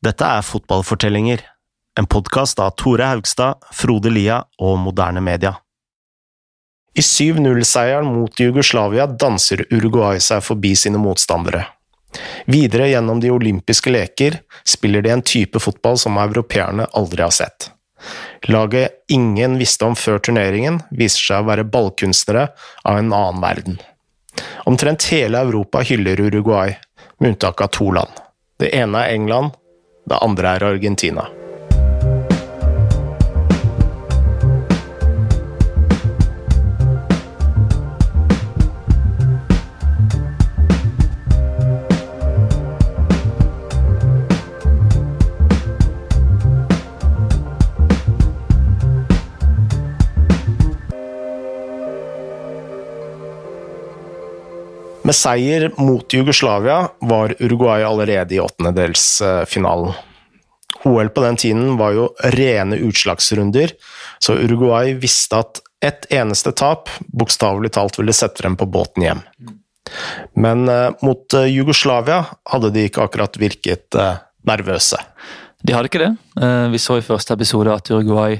Dette er Fotballfortellinger, en podkast av Tore Haugstad, Frode Lia og Moderne Media. I 7-0-seieren mot Jugoslavia danser Uruguay seg forbi sine motstandere. Videre gjennom de olympiske leker spiller de en type fotball som europeerne aldri har sett. Laget ingen visste om før turneringen, viser seg å være ballkunstnere av en annen verden. Omtrent hele Europa hyller Uruguay, med unntak av to land. Det ene er England, det andre er Argentina. Med seier mot Jugoslavia var Uruguay allerede i åttendedelsfinalen. OL på den tiden var jo rene utslagsrunder, så Uruguay visste at ett eneste tap bokstavelig talt ville sette dem på båten hjem. Men eh, mot eh, Jugoslavia hadde de ikke akkurat virket eh, nervøse. De hadde ikke det. Vi så i første episode at Uruguay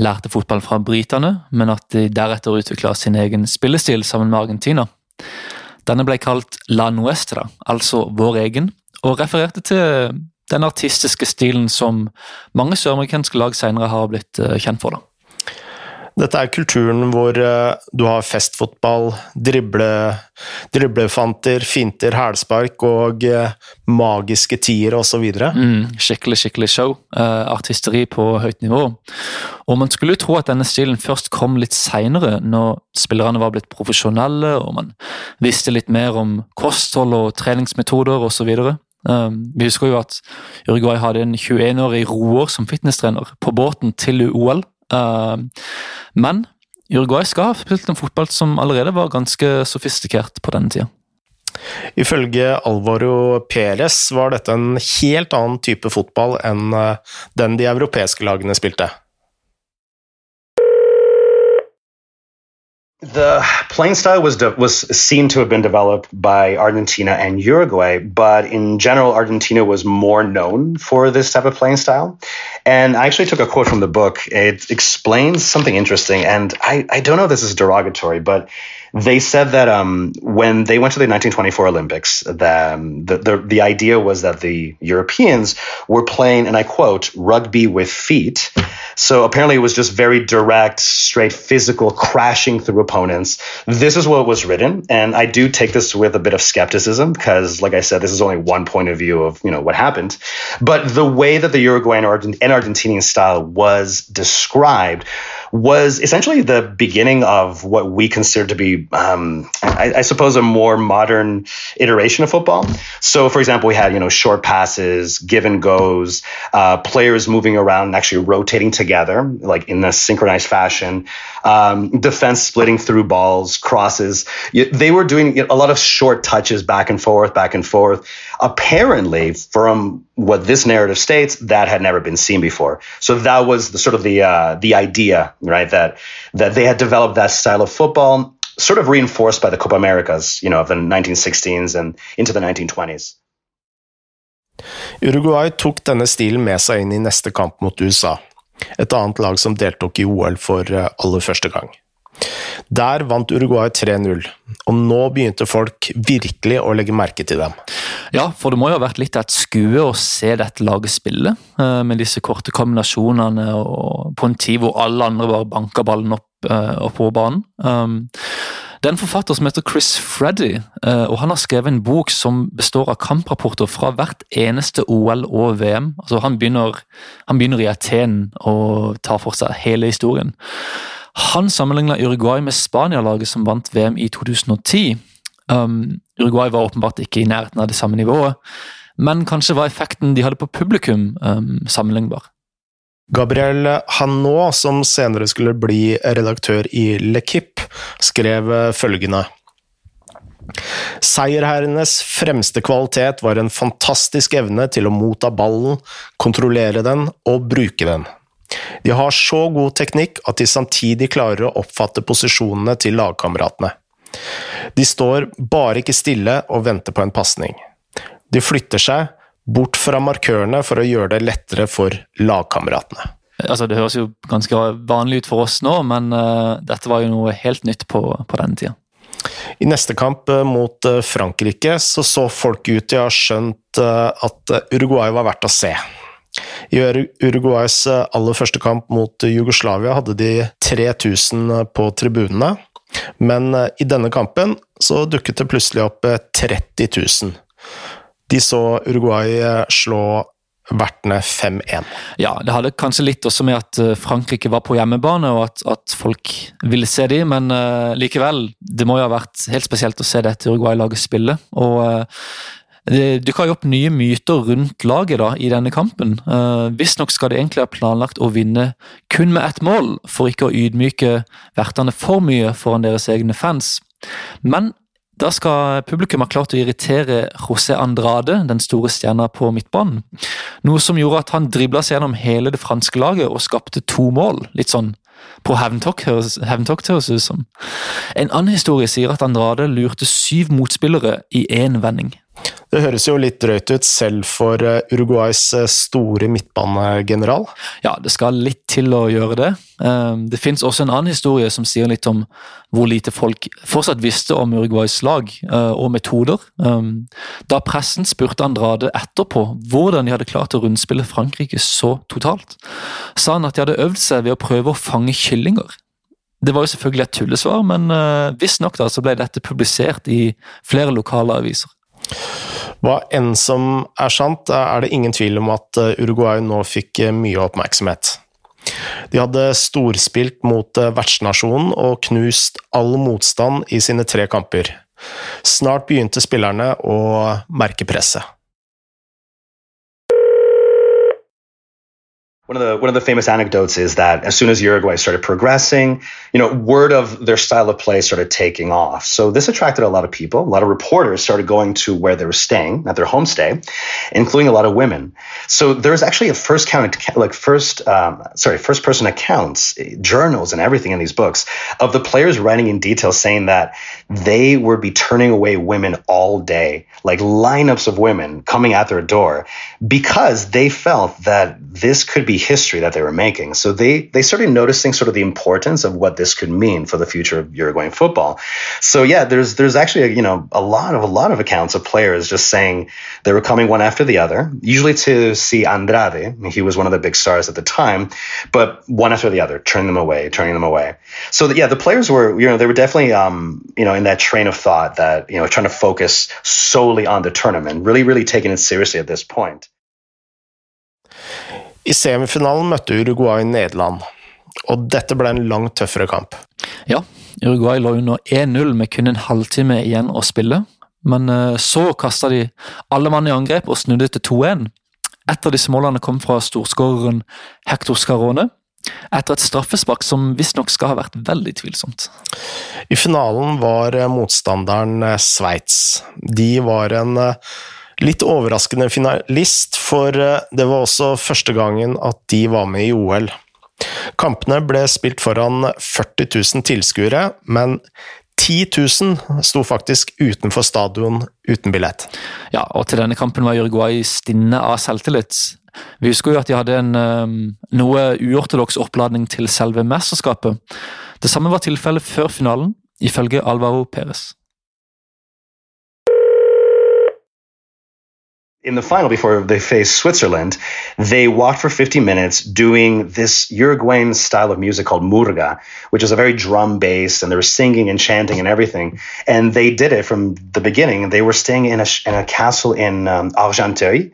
lærte fotball fra britene, men at de deretter utvikla sin egen spillestil sammen med Argentina. Denne ble kalt La Nuestra, altså vår egen, og refererte til den artistiske stilen som mange søramerikanske lag senere har blitt kjent for. da. Dette er kulturen hvor du har festfotball, drible, driblefanter, finter, hælspark og magiske tiere osv. Mm, skikkelig, skikkelig show. Artisteri på høyt nivå. Og man skulle jo tro at denne stilen først kom litt seinere, når spillerne var blitt profesjonelle og man visste litt mer om kosthold og treningsmetoder osv. Um, vi husker jo at Uruguay hadde en 21-årig roer som fitnesstrener på båten til OL. Uh, men Uruguay skal ha spilt en fotball som allerede var ganske sofistikert på denne tida. Ifølge Alvaro Perez var dette en helt annen type fotball enn den de europeiske lagene spilte. The playing style was was seen to have been developed by Argentina and Uruguay, but in general, Argentina was more known for this type of playing style. And I actually took a quote from the book. It explains something interesting, and I, I don't know if this is derogatory, but they said that um, when they went to the 1924 Olympics, the, um, the, the, the idea was that the Europeans were playing, and I quote, rugby with feet. So apparently it was just very direct, straight physical, crashing through opponents. This is what was written, and I do take this with a bit of skepticism because, like I said, this is only one point of view of you know what happened. But the way that the Uruguayan and Argentinian style was described was essentially the beginning of what we consider to be, um, I, I, suppose, a more modern iteration of football. So, for example, we had you know short passes, give and goes, uh, players moving around and actually rotating together, like in a synchronized fashion, um, defense splitting through balls, crosses. They were doing a lot of short touches back and forth, back and forth. Apparently, from what this narrative states, that had never been seen before. So that was the sort of the uh, the idea, right? That that they had developed that style of football, sort of reinforced by the Copa Americas, you know, of the 1916s and into the 1920s. Uruguay tok denne stilen med seg inn i neste kamp mot USA, et annet lag som deltok i OL for aller første gang. Der vant Uruguay 3-0, og nå begynte folk virkelig å legge merke til dem. Ja, for det må jo ha vært litt av et skue å se dette laget spille, med disse korte kombinasjonene på en tid hvor alle andre bare banka ballen opp, opp på banen. Det er en forfatter som heter Chris Freddy, og han har skrevet en bok som består av kamprapporter fra hvert eneste OL og VM. Altså, han, begynner, han begynner i Aten og tar for seg hele historien. Han sammenligna Uruguay med Spania-laget som vant VM i 2010. Um, Uruguay var åpenbart ikke i nærheten av det samme nivået, men kanskje var effekten de hadde på publikum um, sammenlignbar. Gabriel Hanot, som senere skulle bli redaktør i L'Equipe, skrev følgende Seierherrenes fremste kvalitet var en fantastisk evne til å motta ballen, kontrollere den og bruke den. De har så god teknikk at de samtidig klarer å oppfatte posisjonene til lagkameratene. De står bare ikke stille og venter på en pasning. De flytter seg, bort fra markørene for å gjøre det lettere for lagkameratene. Altså, det høres jo ganske vanlig ut for oss nå, men uh, dette var jo noe helt nytt på, på denne tida. I neste kamp uh, mot uh, Frankrike så så folk ut til å ha skjønt at Uruguay var verdt å se. I Uruguays aller første kamp mot Jugoslavia hadde de 3000 på tribunene, men i denne kampen så dukket det plutselig opp 30 000. De så Uruguay slå vertene 5-1. Ja, det hadde kanskje litt også med at eh, Frankrike var på hjemmebane, og at, at folk ville se dem, men uh, likevel. Det må jo ha vært helt spesielt å se dette Uruguay-laget spille. og uh, det dukka opp nye myter rundt laget da, i denne kampen. Uh, Visstnok skal det egentlig ha planlagt å vinne kun med ett mål, for ikke å ydmyke vertene for mye foran deres egne fans. Men da skal publikum ha klart å irritere José Andrade, den store stjerna på midtbanen. Noe som gjorde at han dribla seg gjennom hele det franske laget og skapte to mål. Litt sånn på hevntokt, høres det ut som. En annen historie sier at Andrade lurte syv motspillere i én vending. Det høres jo litt drøyt ut selv for eh, Uruguays eh, store midtbanegeneral. Ja, det skal litt til å gjøre det. Ehm, det fins også en annen historie som sier litt om hvor lite folk fortsatt visste om Uruguays lag eh, og metoder. Ehm, da pressen spurte Andrade etterpå hvordan de hadde klart å rundspille Frankrike så totalt, sa han at de hadde øvd seg ved å prøve å fange kyllinger. Det var jo selvfølgelig et tullesvar, men visstnok ble dette publisert i flere lokale aviser. Hva enn som er sant, er det ingen tvil om at eh, Uruguay nå fikk eh, mye oppmerksomhet. De hadde storspilt mot eh, vertsnasjonen og knust all motstand i sine tre kamper. Snart begynte spillerne å merke presset. One of the one of the famous anecdotes is that as soon as Uruguay started progressing, you know, word of their style of play started taking off. So this attracted a lot of people. A lot of reporters started going to where they were staying at their homestay, including a lot of women. So there's actually a first count, like first, um, sorry, first person accounts, journals, and everything in these books of the players writing in detail saying that they would be turning away women all day, like lineups of women coming at their door, because they felt that this could be history that they were making. So they they started noticing sort of the importance of what this could mean for the future of Uruguayan football. So yeah, there's there's actually a, you know a lot of a lot of accounts of players just saying they were coming one after the other, usually to see Andrade. He was one of the big stars at the time, but one after the other, turning them away, turning them away. So yeah, the players were you know they were definitely um, you know in that train of thought that you know trying to focus solely on the tournament, really really taking it seriously at this point. I semifinalen møtte Uruguay Nederland, og dette ble en langt tøffere kamp. Ja, Uruguay lå under 1-0 med kun en halvtime igjen å spille, men eh, så kasta de alle mann i angrep og snudde til 2-1. Et av disse målene kom fra storskåreren Hector Scarone, etter et straffespark som visstnok skal ha vært veldig tvilsomt. I finalen var motstanderen eh, Sveits. De var en eh, Litt overraskende finalist, for eh, det var også første gangen at de var med i OL. Kampene ble spilt foran 40 000 tilskuere, men 10 000 sto faktisk utenfor stadion uten billett. Ja, og til denne kampen var Uruguay stinne av selvtillit. Vi husker jo at de hadde en um, noe uortodoks oppladning til selve mesterskapet. Det samme var tilfellet før finalen, ifølge Alvaro Perez. In the final before they faced Switzerland, they walked for 50 minutes doing this Uruguayan style of music called murga, which is a very drum based, and they were singing and chanting and everything. And they did it from the beginning. They were staying in a, in a castle in um, Argenteuil,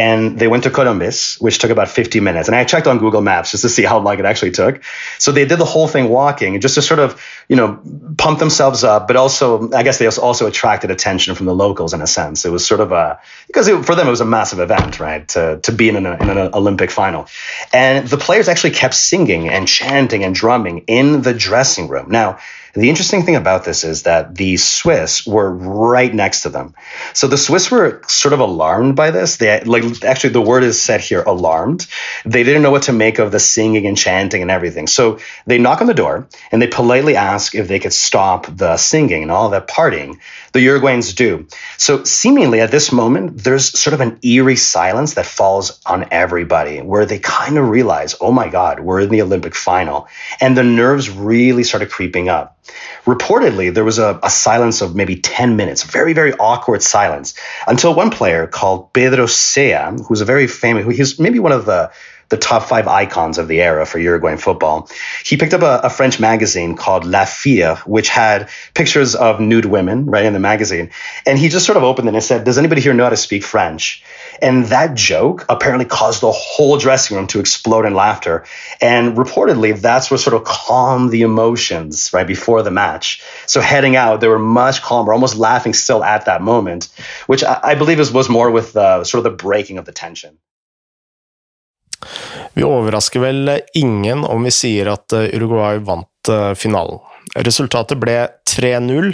and they went to Columbus, which took about 50 minutes. And I checked on Google Maps just to see how long it actually took. So they did the whole thing walking, just to sort of, you know, pump themselves up, but also, I guess they also attracted attention from the locals in a sense. It was sort of a, because it, for them it was a massive event, right, to, to be in an, in an Olympic final. And the players actually kept singing and chanting and drumming in the dressing room. Now, the interesting thing about this is that the Swiss were right next to them. So the Swiss were sort of alarmed by this. They like actually the word is said here alarmed. They didn't know what to make of the singing and chanting and everything. So they knock on the door and they politely ask if they could stop the singing and all that partying the Uruguayans do. So, seemingly at this moment, there's sort of an eerie silence that falls on everybody where they kind of realize, oh my God, we're in the Olympic final. And the nerves really started creeping up. Reportedly, there was a, a silence of maybe 10 minutes, very, very awkward silence, until one player called Pedro Sea, who's a very famous, he's maybe one of the the top five icons of the era for Uruguayan football. He picked up a, a, French magazine called La Fille, which had pictures of nude women, right, in the magazine. And he just sort of opened it and said, Does anybody here know how to speak French? And that joke apparently caused the whole dressing room to explode in laughter. And reportedly, that's what sort of calmed the emotions right before the match. So heading out, they were much calmer, almost laughing still at that moment, which I, I believe is, was more with uh, sort of the breaking of the tension. Vi overrasker vel ingen om vi sier at eh, Uruguay vant eh, finalen. Resultatet ble 3-0,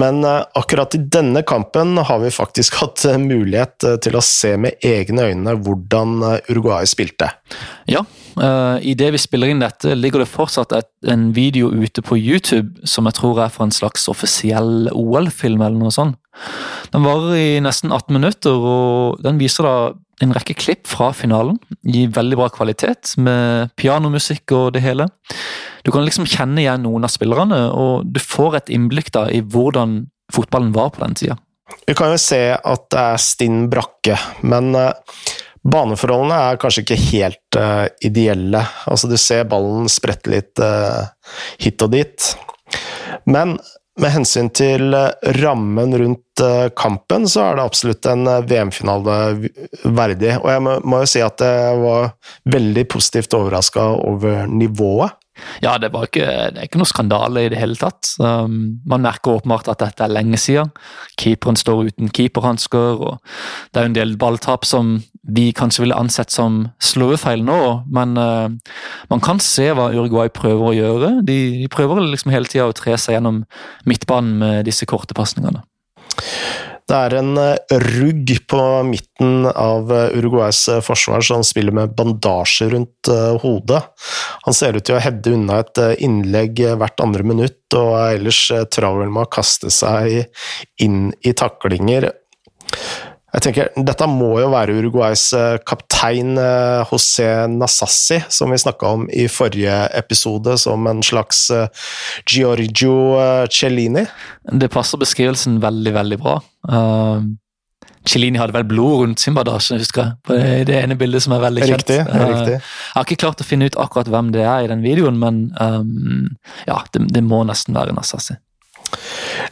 men eh, akkurat i denne kampen har vi faktisk hatt mulighet til å se med egne øyne hvordan Uruguay spilte. Ja, i det vi spiller inn dette, ligger det fortsatt et, en video ute på YouTube som jeg tror er for en slags offisiell OL-film eller noe sånt. Den varer i nesten 18 minutter, og den viser da en rekke klipp fra finalen i veldig bra kvalitet, med pianomusikk og det hele. Du kan liksom kjenne igjen noen av spillerne, og du får et innblikk da i hvordan fotballen var på den tida. Vi kan jo se at det er stinn brakke, men uh, baneforholdene er kanskje ikke helt uh, ideelle. Altså, du ser ballen sprette litt uh, hit og dit. Men med hensyn til eh, rammen rundt kampen, så er det absolutt en VM-finale verdig. Og jeg må, jo si at jeg var veldig positivt overraska over nivået. Ja, det, var ikke, det er ikke noe skandale i det hele tatt. Um, man merker åpenbart at dette er lenge siden. Keeperen står uten keeperhansker, og det er en del balltap som vi kanskje ville ansett som slåefeil nå, men uh, man kan se hva Uruguay prøver å gjøre. De, de prøver liksom hele tida å tre seg gjennom midtbanen med disse korte pasningene. Det er en eh, rugg på midten av eh, Uruguays eh, forsvar som spiller med bandasje rundt hodet. Han ser ut til å hedde unna et innlegg hvert andre minutt, og er ellers travel med å kaste seg inn i taklinger. Jeg tenker, Dette må jo være Uruguays eh, kaptein eh, José Nasassi, som vi snakka om i forrige episode, som en slags eh, Giorgio Cellini. Det passer beskrivelsen veldig, veldig bra. Uh, Cellini hadde vel blod rundt sin badasje, husker jeg. På det, det ene bildet som er veldig kjent. Riktig, riktig. jeg har ikke klart å finne ut akkurat hvem det er i den videoen, men um, ja, det, det, må nesten være Nasassi.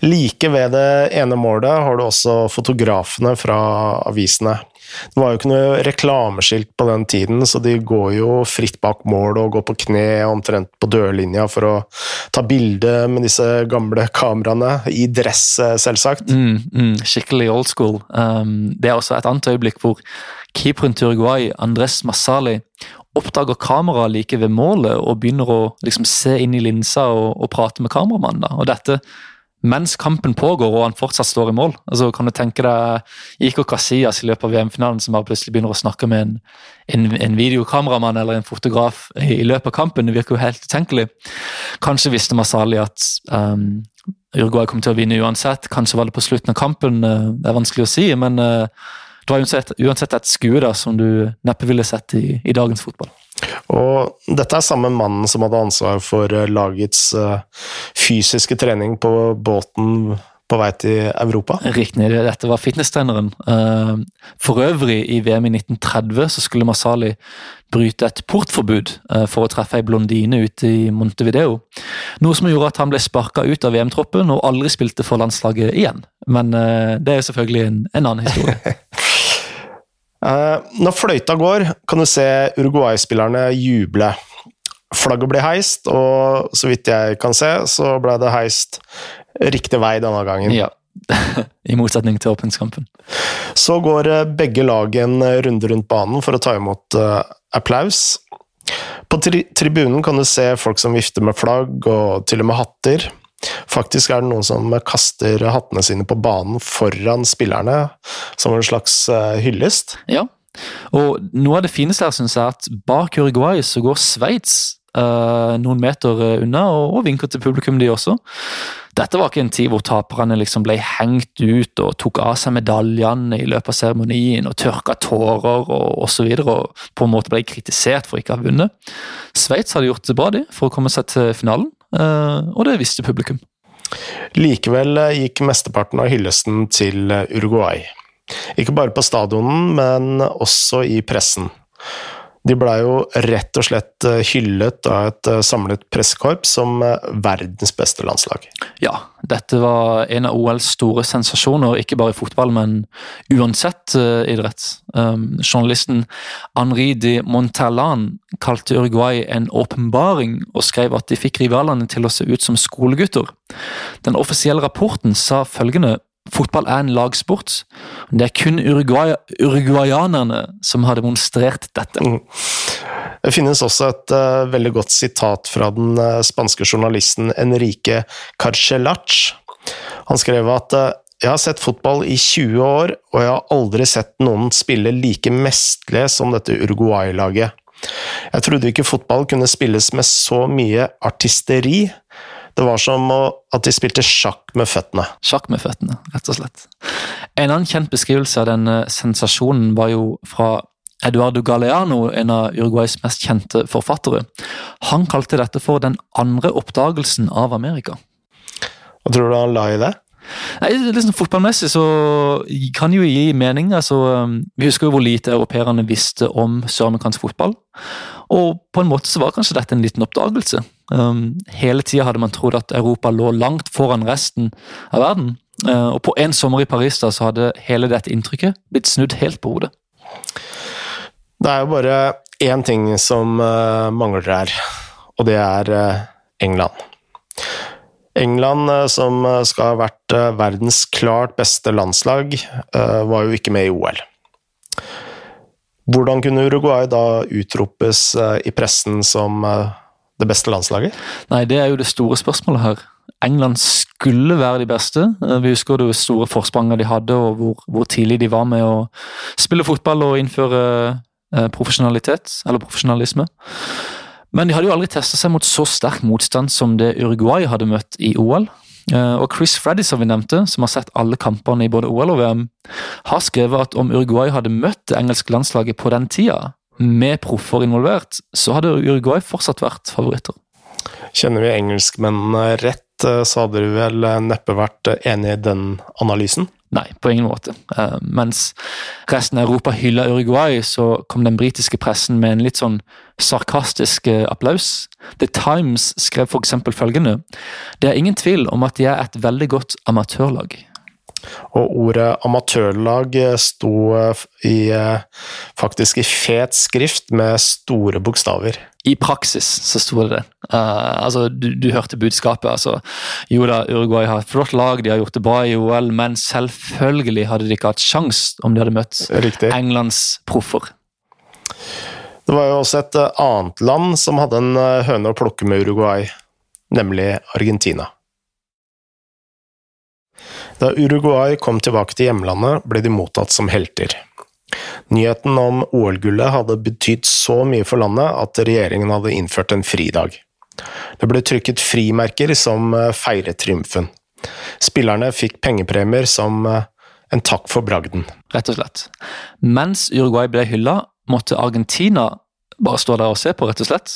Like ved det ene målet har du også fotografene fra avisene. Det var jo ikke noe reklameskilt på den tiden, så de går jo fritt bak mål og går på kne omtrent på dørlinja for å ta bilde med disse gamle kameraene, i dress, selvsagt. Mm, mm, skikkelig old school. Um, det er også et annet øyeblikk hvor keeperen til Uruguay, Andres Massali, oppdager kameraet like ved målet og begynner å liksom, se inn i linsa og, og prate med kameramannen. Og dette mens kampen pågår og han fortsatt står i mål. Altså, kan du tenke deg Iko Casillas i løpet av VM-finalen som plutselig begynner å snakke med en, en, en videokameramann eller en fotograf i, i, løpet av kampen? Det virker jo helt utenkelig. Kanskje visste Masali at um, Uruguay kom til å vinne uansett. Kanskje var det på slutten av kampen. Uh, det er vanskelig å si, men uh, det var uansett, uansett et skue da, som du neppe ville sett i, i dagens fotball. Og dette er samme mannen som hadde ansvar for eh, lagets uh, fysiske trening på båten på vei til Europa? Riktig, dette var fitnesstreneren. Uh, for øvrig, i VM i 1930 så skulle Masali bryte et portforbud uh, for å treffe ei blondine ute i Montevideo. Noe som gjorde at han ble sparka ut av VM-troppen og aldri spilte for landslaget igjen. Men det er jo selvfølgelig en, en annen historie. Eh, når fløyta går, kan du se Uruguay-spillerne juble. Flagget ble heist, og så vidt jeg kan se, så ble det heist riktig vei denne gangen. Ja. I motsetning til åpningskampen. Så går eh, begge lag en runde rundt banen for å ta imot uh, applaus. På tri tribunen kan du se folk som vifter med flagg, og til og med hatter. Faktisk er det noen som kaster hattene sine på banen foran spillerne, som en slags eh, hyllest. Ja, og noe av det fineste her syns jeg at bak Uruguay så går Sveits uh, noen meter unna og, og vinker til publikum, de også. Dette var ikke en tid hvor taperne liksom ble hengt ut og tok av seg medaljene i løpet av seremonien og tørka tårer og osv. Og, og på en måte ble kritisert for ikke å ha vunnet. Sveits hadde gjort det bra de, for å komme seg til finalen, og det visste publikum. Likevel gikk mesteparten av hyllesten til Uruguay. Ikke bare på stadionen, men også i pressen. De blei jo rett og slett eh, hyllet av et eh, samlet pressekorps som eh, verdens beste landslag. Ja, dette var en av OLs store sensasjoner, ikke bare i fotball, men uansett idrett. Um, journalisten Henri de Montallan kalte Uruguay en åpenbaring, og skrev at de fikk rivalene til å se ut som skolegutter. Den offisielle rapporten sa følgende Fotball er en lagsport. Det er kun Uruguay uruguayanerne som har demonstrert dette. Mm. Det finnes også et uh, veldig godt sitat fra den uh, spanske journalisten Enrique Carcelac. Han skrev at uh, jeg har sett fotball i 20 år, og jeg har aldri sett noen spille like mesterlig som dette Uruguay-laget. Jeg trodde ikke fotball kunne spilles med så mye artisteri. Det var som at de spilte sjakk med føttene. Sjakk med føttene, rett og slett. En annen kjent beskrivelse av denne sensasjonen var jo fra Eduardo Galeano, en av Uruguays mest kjente forfattere. Han kalte dette for den andre oppdagelsen av Amerika. Hva tror du han la i det? Nei, liksom Fotballmessig så kan jo gi mening. altså um, Vi husker jo hvor lite europeerne visste om søramerikansk fotball. Og på en måte så var kanskje dette en liten oppdagelse. Um, hele tida hadde man trodd at Europa lå langt foran resten av verden. Uh, og på en sommer i Paris da, så hadde hele dette inntrykket blitt snudd helt på hodet. Det er jo bare én ting som uh, mangler her, og det er uh, England. England, som skal ha vært verdens klart beste landslag, var jo ikke med i OL. Hvordan kunne Uruguay da utropes i pressen som det beste landslaget? Nei, det er jo det store spørsmålet her. England skulle være de beste. Eh, vi husker det store forspranget de hadde, og hvor, hvor, tidlig de var med å spille fotball og innføre eh, profesjonalitet, eller profesjonalisme. Men de hadde jo aldri testa seg mot så sterk motstand som det Uruguay hadde møtt i OL. Eh, og Chris Freddy, som vi nevnte, som har sett alle kampene i både OL og VM, har skrevet at om Uruguay hadde møtt det engelske landslaget på den tida, med proffer involvert, så hadde Uruguay fortsatt vært favoritter. Kjenner vi engelskmennene rett, eh, så hadde du vel eh, neppe vært enig i den analysen? Nei, på ingen måte. Uh, mens resten av Europa hylla Uruguay, så kom den britiske pressen med en litt sånn sarkastisk uh, applaus. The Times skrev f.eks. følgende Det er ingen tvil om at de er et veldig godt amatørlag. Og ordet amatørlag sto i, faktisk i fet skrift med store bokstaver. I praksis så sto det det. Uh, altså, du, du, hørte budskapet. altså, Jo da, Uruguay har et flott lag, de har gjort det bra i OL, men selvfølgelig hadde de ikke hatt sjans om de hadde møtt Riktig. Englands proffer. Det var jo også et eh, annet land som hadde en eh, høne å plukke med Uruguay, nemlig Argentina. Da Uruguay kom tilbake til hjemlandet, ble de mottatt som helter. Nyheten om OL-gullet hadde betydd så mye for landet at regjeringen hadde innført en fridag. Det ble trykket frimerker som eh, feiret triumfen. Spillerne fikk pengepremier som eh, en takk for bragden. Rett og slett. Mens Uruguay ble hylla, måtte Argentina bare stå der og se på, rett og slett.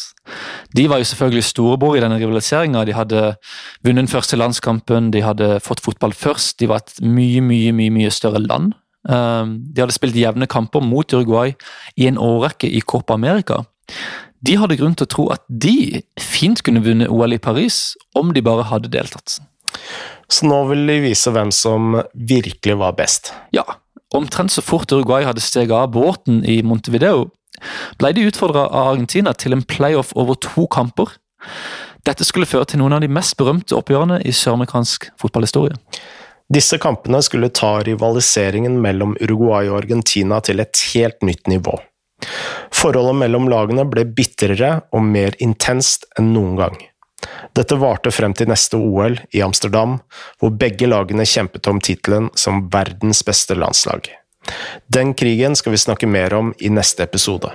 De var jo selvfølgelig storebror i denne rivaliseringa. De hadde vunnet den første landskampen, de hadde fått fotball først. De var et mye, mye, mye, mye større land. Ehm, de hadde spilt jevne kamper mot Uruguay i en årrekke i Copa America. De hadde grunn til å tro at de fint kunne vunnet OL i Paris om de bare hadde deltatt. Så nå vil de vise hvem som virkelig var best? Ja. Omtrent så fort Uruguay hadde steget av båten i Montevideo, ble de utfordra av Argentina til en playoff over to kamper. Dette skulle føre til noen av de mest berømte oppgjørene i søramerikansk fotballhistorie. Disse kampene skulle ta rivaliseringen mellom Uruguay og Argentina til et helt nytt nivå. Forholdet mellom lagene ble bitrere og mer intenst enn noen gang. Dette varte frem til neste OL i Amsterdam, hvor begge lagene kjempet om tittelen som verdens beste landslag. Den krigen skal vi snakke mer om i neste episode.